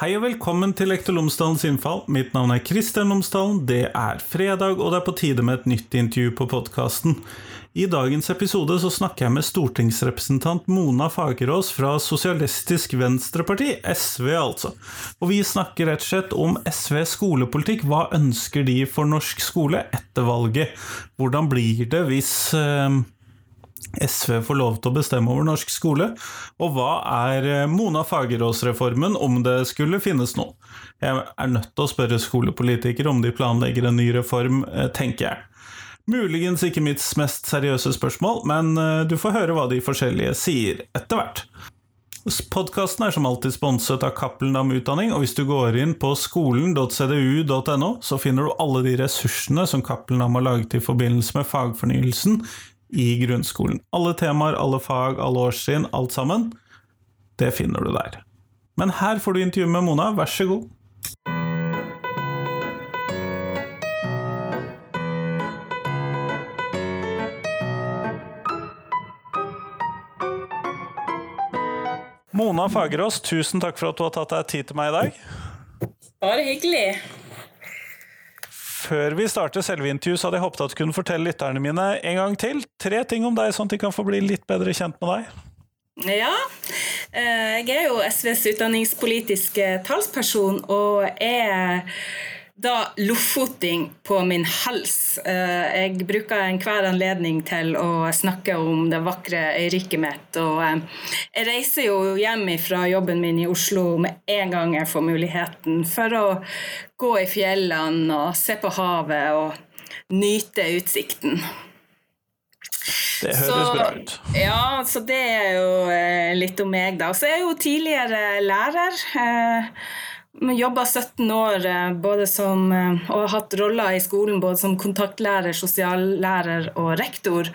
Hei og velkommen til Lektor Lomsdalens innfall. Mitt navn er Kristian Lomsdalen. Det er fredag, og det er på tide med et nytt intervju på podkasten. I dagens episode så snakker jeg med stortingsrepresentant Mona Fagerås fra Sosialistisk Venstreparti, SV altså. Og vi snakker rett og slett om SVs skolepolitikk. Hva ønsker de for norsk skole etter valget? Hvordan blir det hvis eh, SV får lov til å bestemme over norsk skole? Og hva er eh, Mona Fagerås-reformen, om det skulle finnes noen? Jeg er nødt til å spørre skolepolitikere om de planlegger en ny reform, eh, tenker jeg. Muligens ikke mitt mest seriøse spørsmål, men eh, du får høre hva de forskjellige sier etter hvert. Podkasten er som alltid sponset av Cappelen Dam Utdanning, og hvis du går inn på skolen.cdu.no, så finner du alle de ressursene som Cappelen Dam har laget i forbindelse med fagfornyelsen i grunnskolen. Alle temaer, alle fag, alle årstrinn, alt sammen. Det finner du der. Men her får du intervju med Mona, vær så god. Mona Fagerås, tusen takk for at du har tatt deg tid til meg i dag. Bare hyggelig. Før vi starter selve intervjuet, så hadde jeg håpet at du kunne fortelle lytterne mine en gang til tre ting om deg, sånn at de kan få bli litt bedre kjent med deg. Ja, jeg er jo SVs utdanningspolitiske talsperson og er da lofoting på min hals. Jeg bruker enhver anledning til å snakke om det vakre øyriket mitt. Og jeg reiser jo hjem fra jobben min i Oslo med en gang jeg får muligheten, for å gå i fjellene og se på havet og nyte utsikten. Det høres så, bra ut. Ja, så det er jo litt om meg, da. Så jeg er jo tidligere lærer. Jobba 17 år både som, og har hatt roller i skolen både som kontaktlærer, sosiallærer og rektor.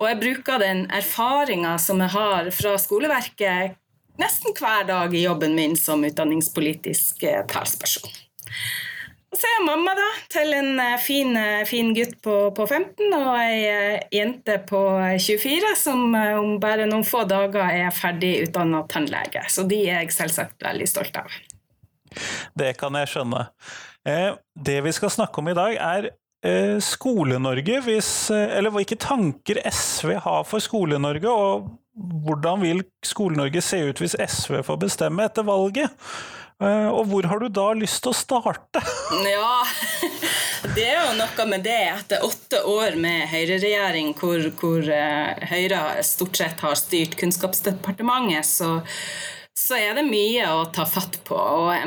Og jeg bruker den erfaringa som jeg har fra skoleverket nesten hver dag i jobben min som utdanningspolitisk talsperson. Og så er jeg mamma da, til en fin, fin gutt på, på, 15 og ei jente på 24 som om bare noen få dager er ferdig utdanna tannlege. Så de er jeg selvsagt veldig stolt av. Det kan jeg skjønne. Det vi skal snakke om i dag, er Skole-Norge. Eller hvilke tanker SV har for Skole-Norge, og hvordan vil Skole-Norge se ut hvis SV får bestemme etter valget? Og hvor har du da lyst til å starte? Ja, det er jo noe med det. Etter åtte år med høyreregjering hvor, hvor Høyre stort sett har styrt Kunnskapsdepartementet, så så er det mye å ta fatt på.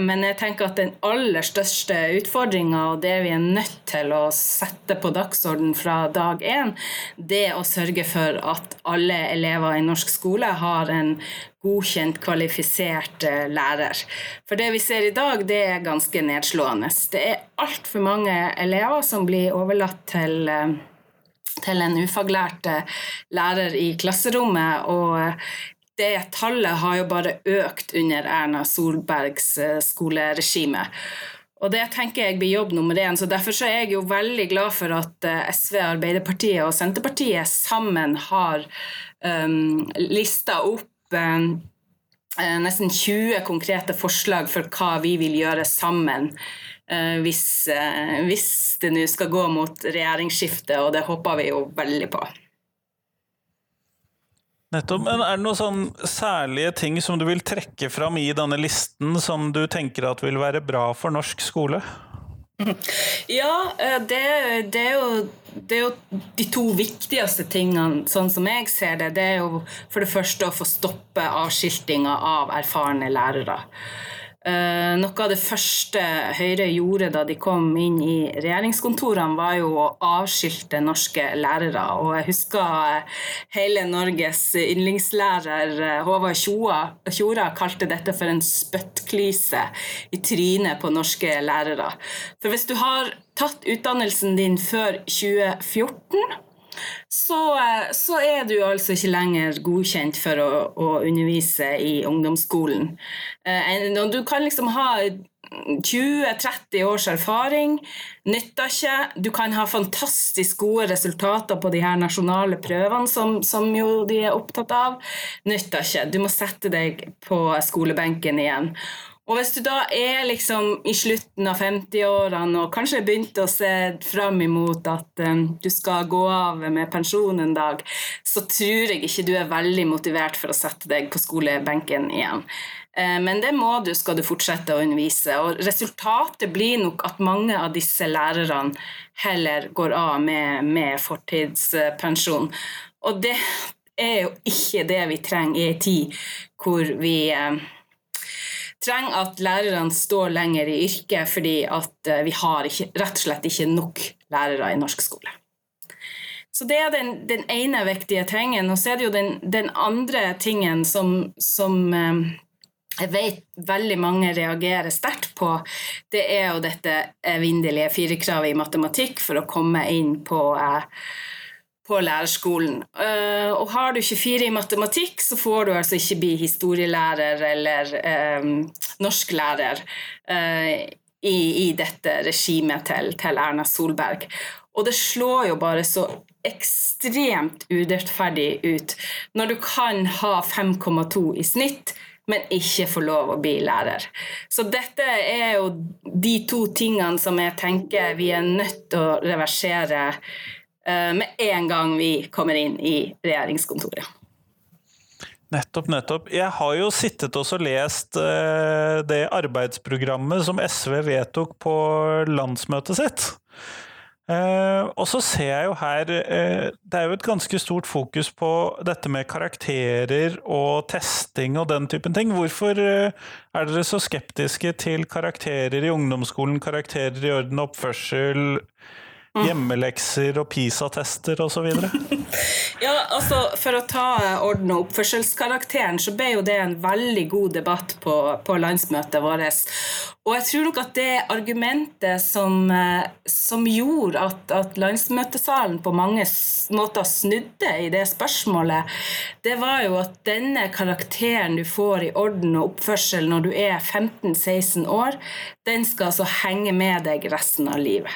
Men jeg tenker at den aller største utfordringa, og det vi er nødt til å sette på dagsorden fra dag én, det er å sørge for at alle elever i norsk skole har en godkjent, kvalifisert lærer. For det vi ser i dag, det er ganske nedslående. Det er altfor mange elever som blir overlatt til til en ufaglært lærer i klasserommet. og det tallet har jo bare økt under Erna Solbergs skoleregime. Og det tenker jeg blir jobb nummer én. så Derfor så er jeg jo veldig glad for at SV, Arbeiderpartiet og Senterpartiet sammen har um, lista opp um, nesten 20 konkrete forslag for hva vi vil gjøre sammen uh, hvis, uh, hvis det nå skal gå mot regjeringsskifte, og det håper vi jo veldig på. Nettopp. Men er det noen sånn særlige ting som du vil trekke fram i denne listen, som du tenker at vil være bra for norsk skole? Ja, det, det, er jo, det, er jo, de to viktigste tingene, sånn som jeg ser det. Det er jo for det første å få stoppe avskiltinga av erfarne lærere. Uh, noe av det første Høyre gjorde da de kom inn i regjeringskontorene, var jo å avskilte norske lærere. Og jeg husker hele Norges yndlingslærer Håvard Tjora kalte dette for en spyttklyse i trynet på norske lærere. For hvis du har tatt utdannelsen din før 2014 så, så, er du altså ikke lenger godkjent for å, å undervise i ungdomsskolen. Eh, du kan liksom ha 20-30 års erfaring, nytter ikke. Du kan ha fantastisk gode resultater på de her nasjonale prøvene, som, som jo de er opptatt av. Nytter ikke. Du må sette deg på skolebenken igjen. Og hvis du da er liksom i slutten av 50-årene og kanskje har begynt å se fram imot at um, du skal gå av med pensjon en dag, så tror jeg ikke du er veldig motivert for å sette deg på skolebenken igjen. Uh, men det må du skal du fortsette å undervise. Og resultatet blir nok at mange av disse lærerne heller går av med, med fortidspensjon. Og det er jo ikke det vi trenger i ei tid hvor vi uh, trenger at lærerne står lenger i yrket fordi at eh, vi har ikke, rett og slett ikke nok lærere i norsk skole. Så det er den, den ene viktige tingen. Og så er det jo den, den andre tingen som, som, eh, jeg vet veldig mange reagerer sterkt på. Det er jo dette evinnelige firerkravet i matematikk for å komme inn på eh, på lærerskolen. Uh, og har du 24 i matematikk, så får du altså ikke bli historielærer eller um, norsklærer uh, i, i, dette regimet til, til, Erna Solberg. Og det slår jo bare så ekstremt urettferdig ut når du kan ha 5,2 i snitt men ikke få lov å bli lærer. Så dette er jo de to tingene som jeg tenker vi er nødt til å reversere Eh, med en gang vi kommer inn i regjeringskontoret. Nettopp, nettopp. Jeg har jo sittet og lest eh, det arbeidsprogrammet som SV vedtok på landsmøtet sitt. Uh, og så ser jeg jo her Det er jo et ganske stort fokus på dette med karakterer og testing og den typen ting. Hvorfor er dere så skeptiske til karakterer i ungdomsskolen, karakterer i orden og oppførsel. Hjemmelekser og PISA-tester osv.? ja, altså for å ta orden- og oppførselskarakteren, så ble jo det en veldig god debatt på, på landsmøtet vårt. Og jeg tror nok at det argumentet som, eh, som gjorde at, at, landsmøtesalen på mange måter snudde i det spørsmålet, det var jo at denne karakteren du får i orden og oppførsel når du er 15-16 år, den skal altså henge med deg resten av livet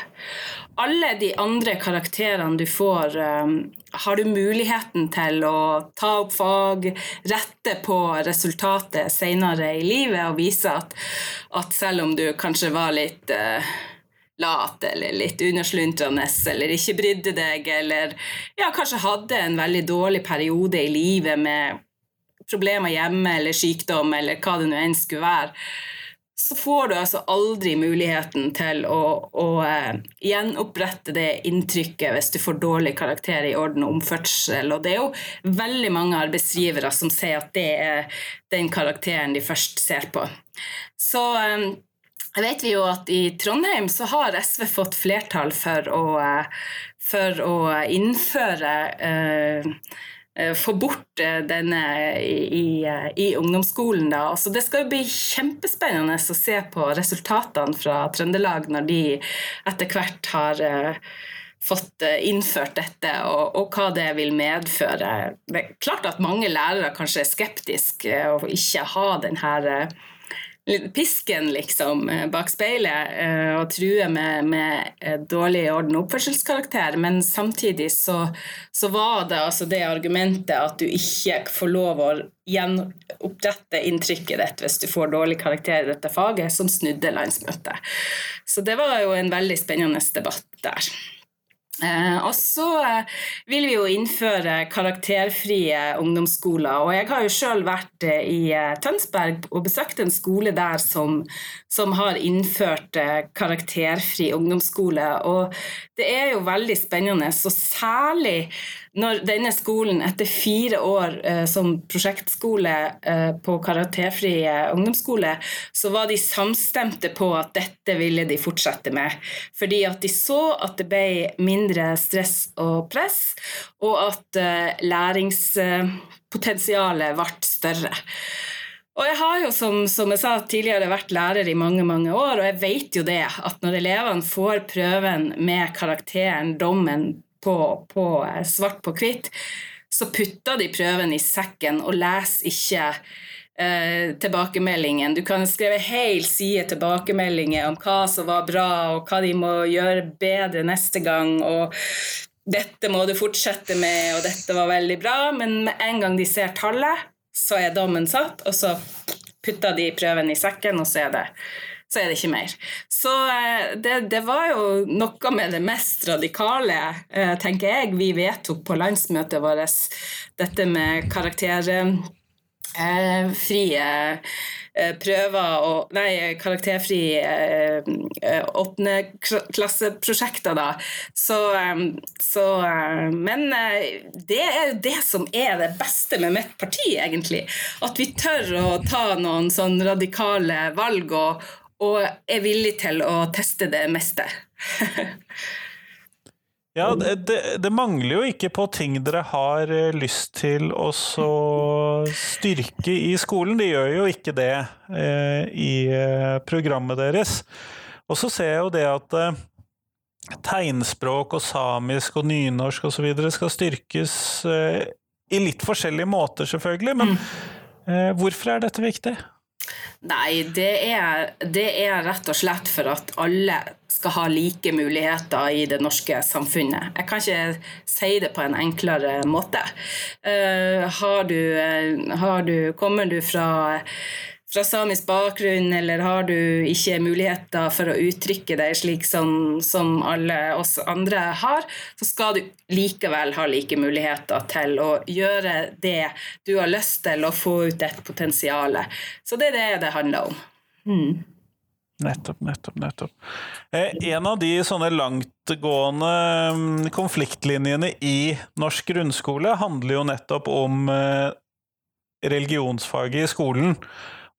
alle de andre karakterene du får, um, har du muligheten til å ta opp fag, rette på resultatet senere i livet og vise at, at selv om du kanskje var litt uh, lat eller litt undersluntrende eller ikke brydde deg eller ja, kanskje hadde en veldig dårlig periode i livet med problemer hjemme eller sykdom eller hva det nå enn skulle være, så får du altså aldri muligheten til å, å uh, gjenopprette det inntrykket hvis du får dårlig karakter i orden og omførsel. Og det er jo veldig mange arbeidsgivere som sier at det er den karakteren de først ser på. Så um, vet vi jo at i Trondheim så har SV fått flertall for å, uh, for å innføre Eh, få bort eh, denne i, i, i ungdomsskolen. Da. Så det skal jo bli kjempespennende å se på resultatene fra Trøndelag når de etter hvert har fått innført dette, og, og, hva det vil medføre. Det er klart at mange lærere kanskje er skeptiske og ikke har denne pisken liksom eh, bak speilet eh, og true med, med eh, dårlig orden og oppførselskarakter, men samtidig så, så, var det altså det argumentet at du ikke får lov å gjenopprette inntrykket ditt hvis du får dårlig karakter i dette faget, som snudde landsmøtet. Så det var jo en veldig spennende debatt der. Eh, og så eh, vil vi jo innføre karakterfrie ungdomsskoler. Og jeg har jo sjøl vært eh, i eh, Tønsberg og besøkt en skole der som, som, har innført karakterfri ungdomsskole. Og det er jo veldig spennende, så særlig når denne skolen etter fire år eh, som prosjektskole eh, på karakterfri eh, ungdomsskole, så var de samstemte på at dette ville de fortsette med. Fordi at de så at det ble mindre stress og press, og at eh, læringspotensialet ble større. Og jeg har jo, som, som, jeg sa tidligere, vært lærer i mange mange år, og jeg vet jo det at når elevene får prøven med karakteren, dommen, på, på eh, svart på hvitt, så putter de prøven i sekken og leser ikke eh, tilbakemeldingen. Du kan skrive hel side tilbakemeldinger om hva som var bra, og hva de må gjøre bedre neste gang. og dette må du fortsette med, og dette var veldig bra, men med en gang de ser tallet, så er dommen satt, og så putter de prøven i sekken, og så er det, så er det ikke mer. Så eh, det, det, var jo noe med det mest radikale, eh, tenker jeg, vi vedtok på landsmøtet vårt, dette med karakterfrie frie prøver og Nei, karakterfrie eh, eh, åpne klasseprosjekter, da. Så, så Men det er jo det som er det beste med mitt parti, egentlig. At vi tør å ta noen sånn radikale valg og, og er villig til å teste det meste. Ja, det, det, mangler jo ikke på ting dere har eh, lyst til å styrke i skolen. De gjør jo ikke det eh, i eh, programmet deres. Og så ser jeg jo det at eh, tegnspråk og samisk og nynorsk osv. skal styrkes eh, i litt forskjellige måter, selvfølgelig. Men mm. Eh, hvorfor er dette viktig? Nei, det er, det er, rett og slett for at alle skal ha like muligheter i det norske samfunnet. Jeg kan ikke si det på en enklere måte. Uh, har du, uh, har du, kommer du fra fra samisk bakgrunn, eller har du ikke muligheter for å uttrykke deg slik som, som, alle oss andre har, så skal du likevel ha like muligheter til å gjøre det du har lyst til, og få ut et potensial. Så det er det det handler om. Mm. Nettopp, nettopp, nettopp. Eh, en av de sånne langtgående mm, konfliktlinjene i norsk grunnskole handler jo nettopp om eh, religionsfaget i skolen.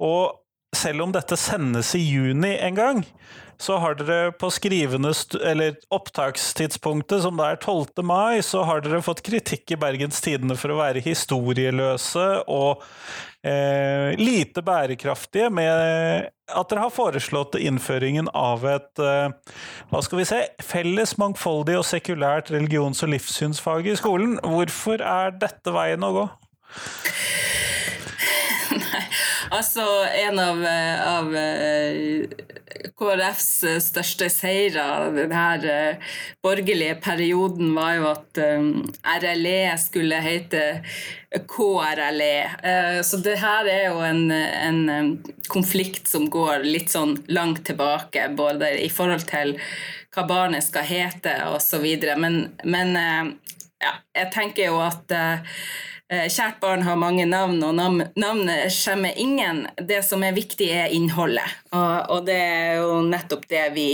Og selv om dette sendes i juni en gang, så har dere på skrivende eller opptakstidspunktet, som da er 12. mai, så har dere fått kritikk i Bergens Tidende for å være historieløse og eh, lite bærekraftige med at dere har foreslått innføringen av et eh, hva skal vi se, felles, mangfoldig og sekulært religions- og livssynsfag i skolen. Hvorfor er dette veien å gå? Nei, altså en av, av eh, KrFs største seire denne eh, borgerlige perioden var jo at eh, RLE skulle hete KRLE. Så det her er jo en, en konflikt som går litt sånn langt tilbake, både i forhold til hva barnet skal hete osv. Men, men ja, jeg tenker jo at Eh, kjært barn har mange navn, og navnet skjemmer ingen. Det som er viktig, er innholdet. Og, og det er jo nettopp det vi,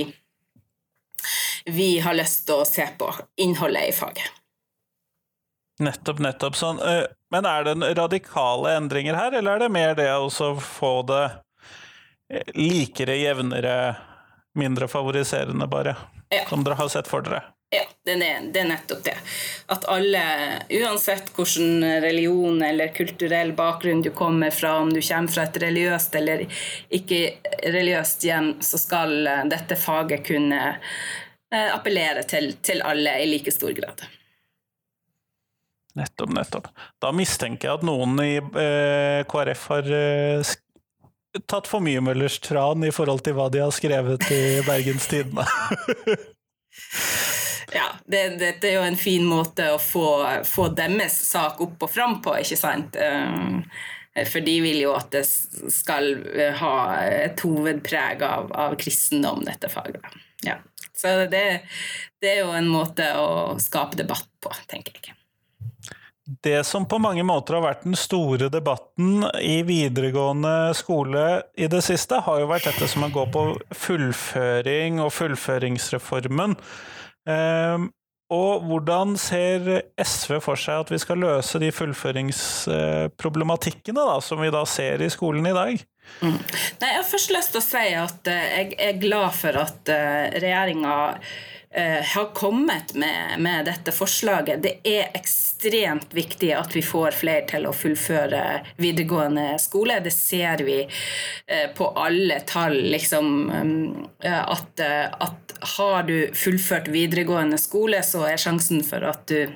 vi har lyst til å se på. Innholdet i faget. Nettopp, nettopp. Sånn, eh, men er det radikale endringer her, eller er det mer det å få det eh, likere, jevnere, mindre favoriserende, bare? Ja. Som dere har sett for dere? Ja, det er, det er, nettopp det. At alle, uansett hvilken religion eller kulturell bakgrunn du kommer fra, om du kommer fra et religiøst eller ikke religiøst hjem, så skal eh, dette faget kunne eh, appellere til, til alle i like stor grad. Nettopp, nettopp. Da mistenker jeg at noen i eh, KrF har eh, tatt for mye Møllers tran i forhold til hva de har skrevet i Bergens Tidende. Ja, det, det, er jo en fin måte å få, få, deres sak opp og fram på, ikke sant. Eh, for de vil jo at det skal ha et hovedpreg av, av kristendom, dette faget. Ja. Så det, det, er jo en måte å skape debatt på, tenker jeg. Det som på mange måter har vært den store debatten i videregående skole i det siste, har jo vært dette som går på fullføring og fullføringsreformen. Ehm, og hvordan ser SV for seg at vi skal løse de fullføringsproblematikkene da, som vi da ser i skolen i dag? Mm. Nei, jeg har først lyst til å si at eh, jeg er glad for at uh, regjeringa har kommet med, med, dette forslaget. Det er ekstremt viktig at vi får flere til å fullføre videregående skole. Det ser vi uh, på alle tall, liksom, um, at, at har du fullført videregående skole, så er sjansen for at du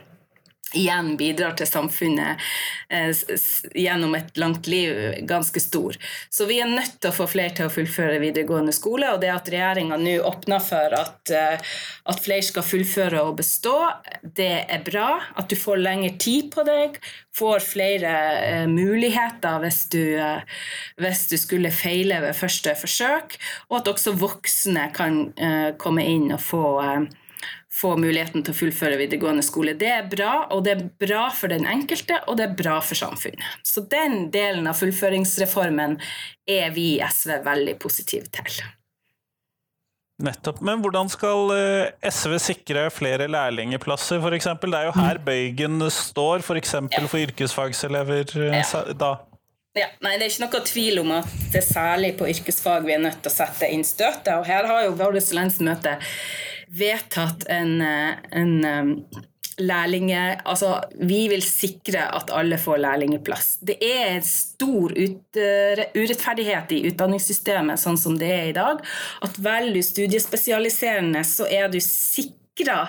igjen bidrar til samfunnet eh, gjennom et langt liv ganske stor. Så vi er nødt til å få flere til å fullføre videregående skole, og det at regjeringa nå åpner for at, eh, at flere skal fullføre og bestå. Det er bra. At du får lengre tid på deg, får flere eh, muligheter hvis du, eh, hvis du, skulle feile ved første forsøk, og at også voksne kan eh, komme inn og få eh, få muligheten til å fullføre videregående skole. Det er bra, og det er bra for den enkelte, og det er bra for samfunnet. Så den delen av fullføringsreformen er vi i SV veldig positive til. Nettopp. Men hvordan skal eh, SV sikre flere lærlingplasser, f.eks.? Det er jo her bøygen står, f.eks. For, for yrkesfagselever eh, ja. da. Ja, nei, Det er ikke noe tvil om at det er særlig på yrkesfag vi er nødt til å sette inn støtet. Og her har jo vårt landsmøte vedtatt en, eh, en um, lærlinge... Altså, vi vil sikre at alle får lærlingeplass. Det er stor ut, uh, urettferdighet i utdanningssystemet sånn som det er i dag. At velger du studiespesialiserende, så er du sikker sikra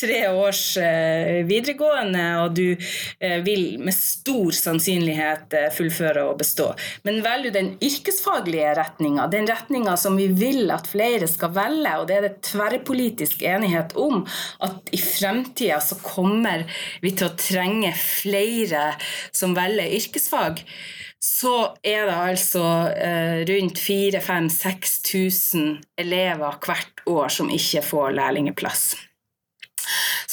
tre års eh, videregående, og du eh, vil med stor sannsynlighet eh, fullføre og bestå. Men velger du den yrkesfaglige retninga, den retninga som vi vil at flere skal velge, og det er det tverrpolitisk enighet om, at i fremtida så kommer vi til å trenge flere som velger yrkesfag så er det altså eh, rundt 4000-6000 elever hvert år som ikke får lærlingeplass.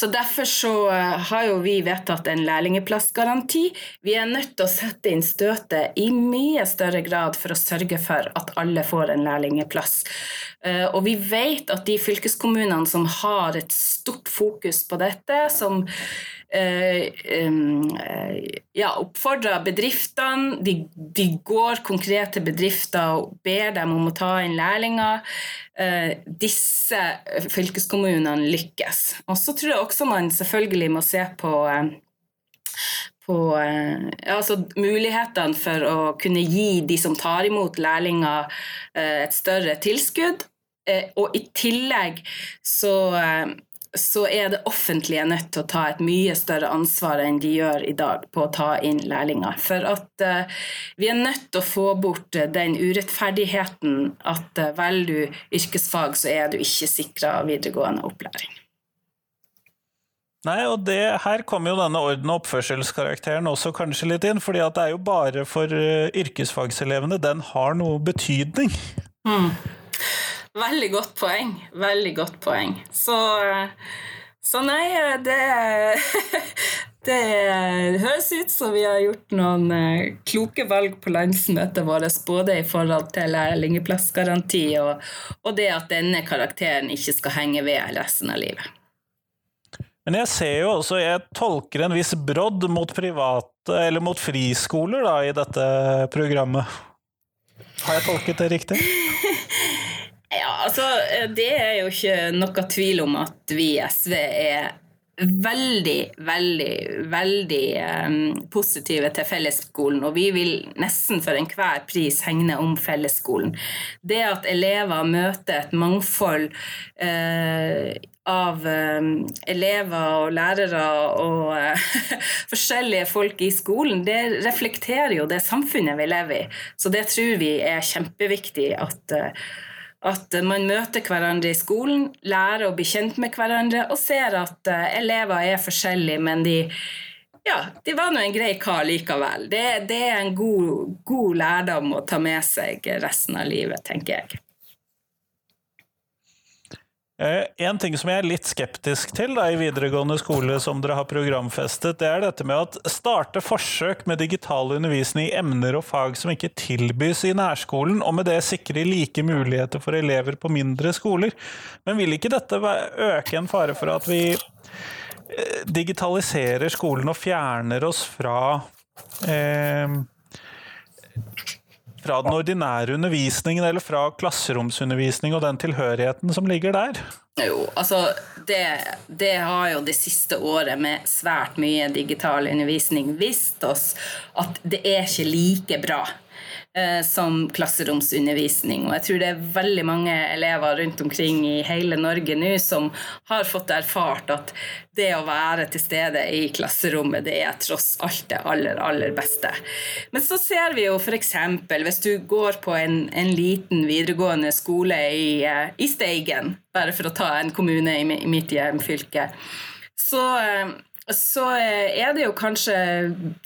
Så Derfor så eh, har jo vi vedtatt en lærlingeplassgaranti. Vi er nødt til å sette inn støtet i mye større grad for å sørge for at alle får en lærlingeplass. Eh, og vi vet at de fylkeskommunene som har et stort fokus på dette, som ja, oppfordrer bedriftene. De, de, går konkret til bedrifter og ber dem om å ta inn lærlinger. Eh, disse fylkeskommunene lykkes. Og så tror jeg også man selvfølgelig må se på eh, på eh, altså mulighetene for å kunne gi de som tar imot lærlinger, et større tilskudd. Og i tillegg så så er det offentlige nødt til å ta et mye større ansvar enn de gjør i dag på å ta inn lærlinger. For at uh, vi er nødt til å få bort uh, den urettferdigheten at uh, velger du yrkesfag, så er du ikke sikra videregående opplæring. Nei, og det, Her kommer jo denne orden- og oppførselskarakteren også kanskje litt inn. fordi at det er jo bare for yrkesfagselevene den har noe betydning. Mm. Veldig godt poeng. Veldig godt poeng. Så, så nei, det Det høres ut som vi har gjort noen eh, kloke valg på landsmøtet vårt, både i forhold til lærlingplassgaranti og, og det at denne karakteren ikke skal henge ved resten av livet. Men jeg ser jo også, jeg tolker en viss brodd mot private, eller mot friskoler, da, i dette programmet. Har jeg tolket det riktig? Ja, altså, Det er jo ikke noe tvil om at vi i SV er veldig, veldig, veldig um, positive til fellesskolen. Og vi vil nesten for enhver pris hegne om fellesskolen. Det at elever møter et mangfold uh, av um, elever og lærere og uh, forskjellige folk i skolen, det reflekterer jo det samfunnet vi lever i. Så det tror vi er kjempeviktig at uh, at man møter hverandre i skolen, lærer å bli kjent med hverandre og ser at uh, elever er forskjellige, men de, ja, de var nå en grei kar likevel. Det, det er en god, god, lærdom å ta med seg resten av livet, tenker jeg. Eh, en ting som jeg er litt skeptisk til da, i videregående skole, som dere har programfestet, det er dette med å starte forsøk med digital undervisning i emner og fag som ikke tilbys i nærskolen, og med det sikre like muligheter for elever på mindre skoler. Men vil ikke dette øke en fare for at vi eh, digitaliserer skolen og fjerner oss fra eh, fra den ordinære undervisningen eller fra klasseromsundervisning og den tilhørigheten som ligger der? Jo, altså det, det, har jo det siste året med svært mye digital undervisning vist oss at det er ikke like bra. Eh, som klasseromsundervisning. Og jeg tror det er veldig mange elever rundt omkring i hele Norge nå som har fått erfart at det å være til stede i klasserommet, det er tross alt det aller, aller beste. Men så ser vi jo f.eks. hvis du går på en, en liten videregående skole i, eh, i, Steigen, bare for å ta en kommune i, mitt hjemfylke, så eh, så er det jo kanskje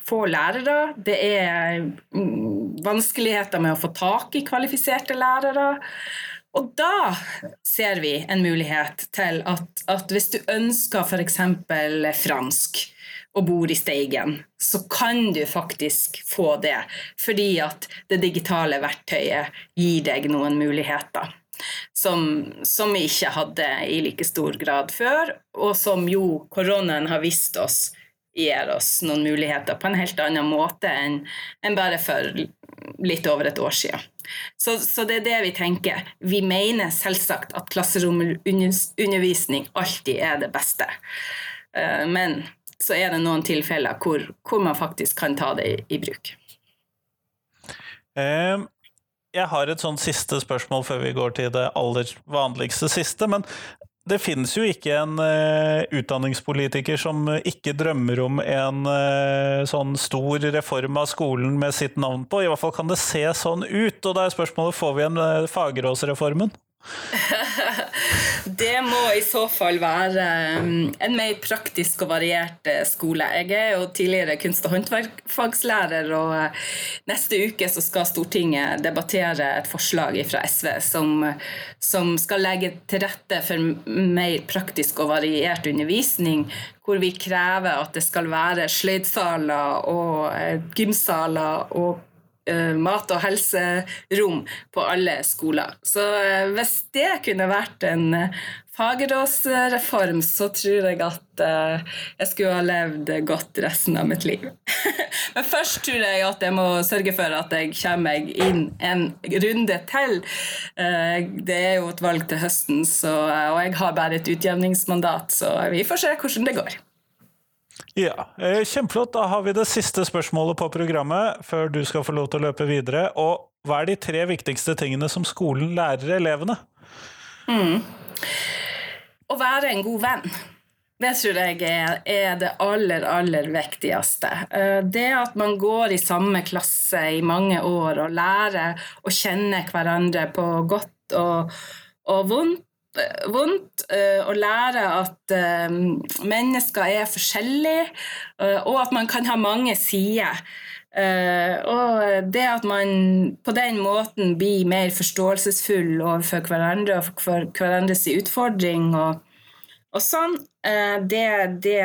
få lærere. Det er mm, vanskeligheter med å få tak i kvalifiserte lærere. Og da ser vi en mulighet til at, at hvis du ønsker f.eks. fransk og bor i Steigen, så kan du faktisk få det. Fordi at det digitale verktøyet gir deg noen muligheter som, som, vi ikke hadde i like stor grad før, og som jo koronaen har vist oss gir oss noen muligheter på en helt annen måte enn, enn bare for litt over et år siden. Så, så, det er det vi tenker. Vi mener selvsagt at klasseromundervisning alltid er det beste. Eh, men så er det noen tilfeller hvor, hvor man faktisk kan ta det i, i bruk. Um, jeg har et sånt siste spørsmål før vi går til det aller vanligste siste. Men det finnes jo ikke en uh, utdanningspolitiker som ikke drømmer om en uh, sånn stor reform av skolen med sitt navn på. I hvert fall kan det se sånn ut. Og da er spørsmålet får vi en uh, Fagerås-reformen? det må i så fall være um, en mer praktisk og variert eh, skole. Jeg er jo tidligere kunst- og håndverkfagslærer, og eh, neste uke så skal Stortinget debattere et forslag fra SV som, som skal legge til rette for mer praktisk og variert undervisning, hvor vi krever at det skal være sløydsaler og eh, gymsaler og mat- og helserom på alle skoler. Så uh, hvis det kunne vært en uh, Fagerås-reform, så tror jeg at jeg skulle ha levd godt resten av mitt liv. Men først tror jeg at jeg må sørge for at jeg kommer meg inn en runde til. Det er jo et valg til høsten, så, og jeg har bare et utjevningsmandat, så vi får se hvordan det går. Ja, eh, Kjempeflott. Da har vi det siste spørsmålet på programmet før du skal få lov til å løpe videre. Og hva er de tre viktigste tingene som skolen lærer elevene? Mm. Å være en god venn. Det tror jeg er, det aller, aller viktigste. Eh, det at man går i samme klasse i mange år og lærer å kjenne hverandre på godt og, og vondt vondt eh, å lære at eh, mennesker er forskjellige, eh, og at man kan ha mange sider. Og det at man på den måten blir mer forståelsesfull overfor hverandre og for hverandres utfordring og, og sånn, det, det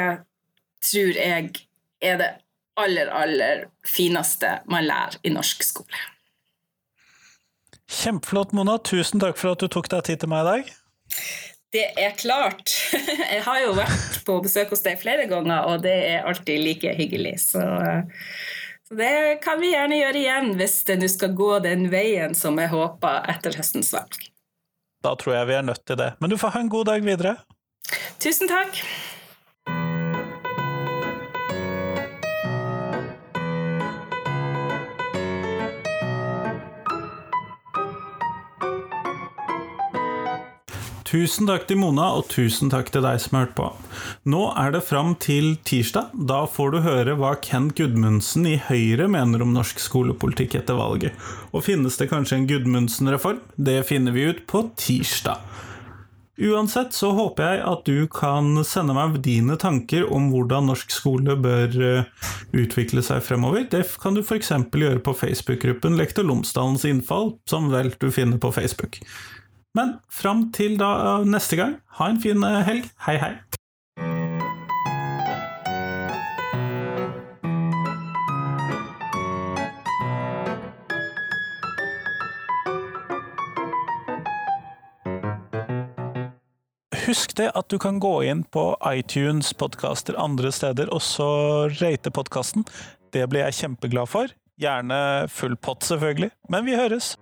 tror jeg er det aller, aller fineste man lærer i norsk skole. Kjempeflott, Mona. Tusen takk for at du tok deg tid til meg i dag. Det er klart. Jeg har jo vært på besøk hos deg flere ganger, og det er alltid like hyggelig. Så, så det kan vi gjerne gjøre igjen hvis det nå skal gå den veien som jeg håper etter høstens valg. Da tror jeg vi er nødt til det. Men du får ha en god dag videre. Tusen takk. Tusen takk til Mona, og tusen takk til deg som har hørt på. Nå er det fram til tirsdag. Da får du høre hva Ken Gudmundsen i Høyre mener om norsk skolepolitikk etter valget. Og finnes det kanskje en Gudmundsen-reform? Det finner vi ut på tirsdag. Uansett så håper jeg at du kan sende meg dine tanker om hvordan norsk skole bør eh, utvikle seg fremover. Det kan du f.eks. gjøre på Facebook-gruppen Lektor Lomsdalens innfall, som vel du finner på Facebook. Men fram til da neste gang, ha en fin eh, helg. Hei, hei. Husk det at du kan gå inn på iTunes, podkaster andre steder, og så rate podkasten. Det blir jeg kjempeglad for. Gjerne full pott, selvfølgelig. Men vi høres!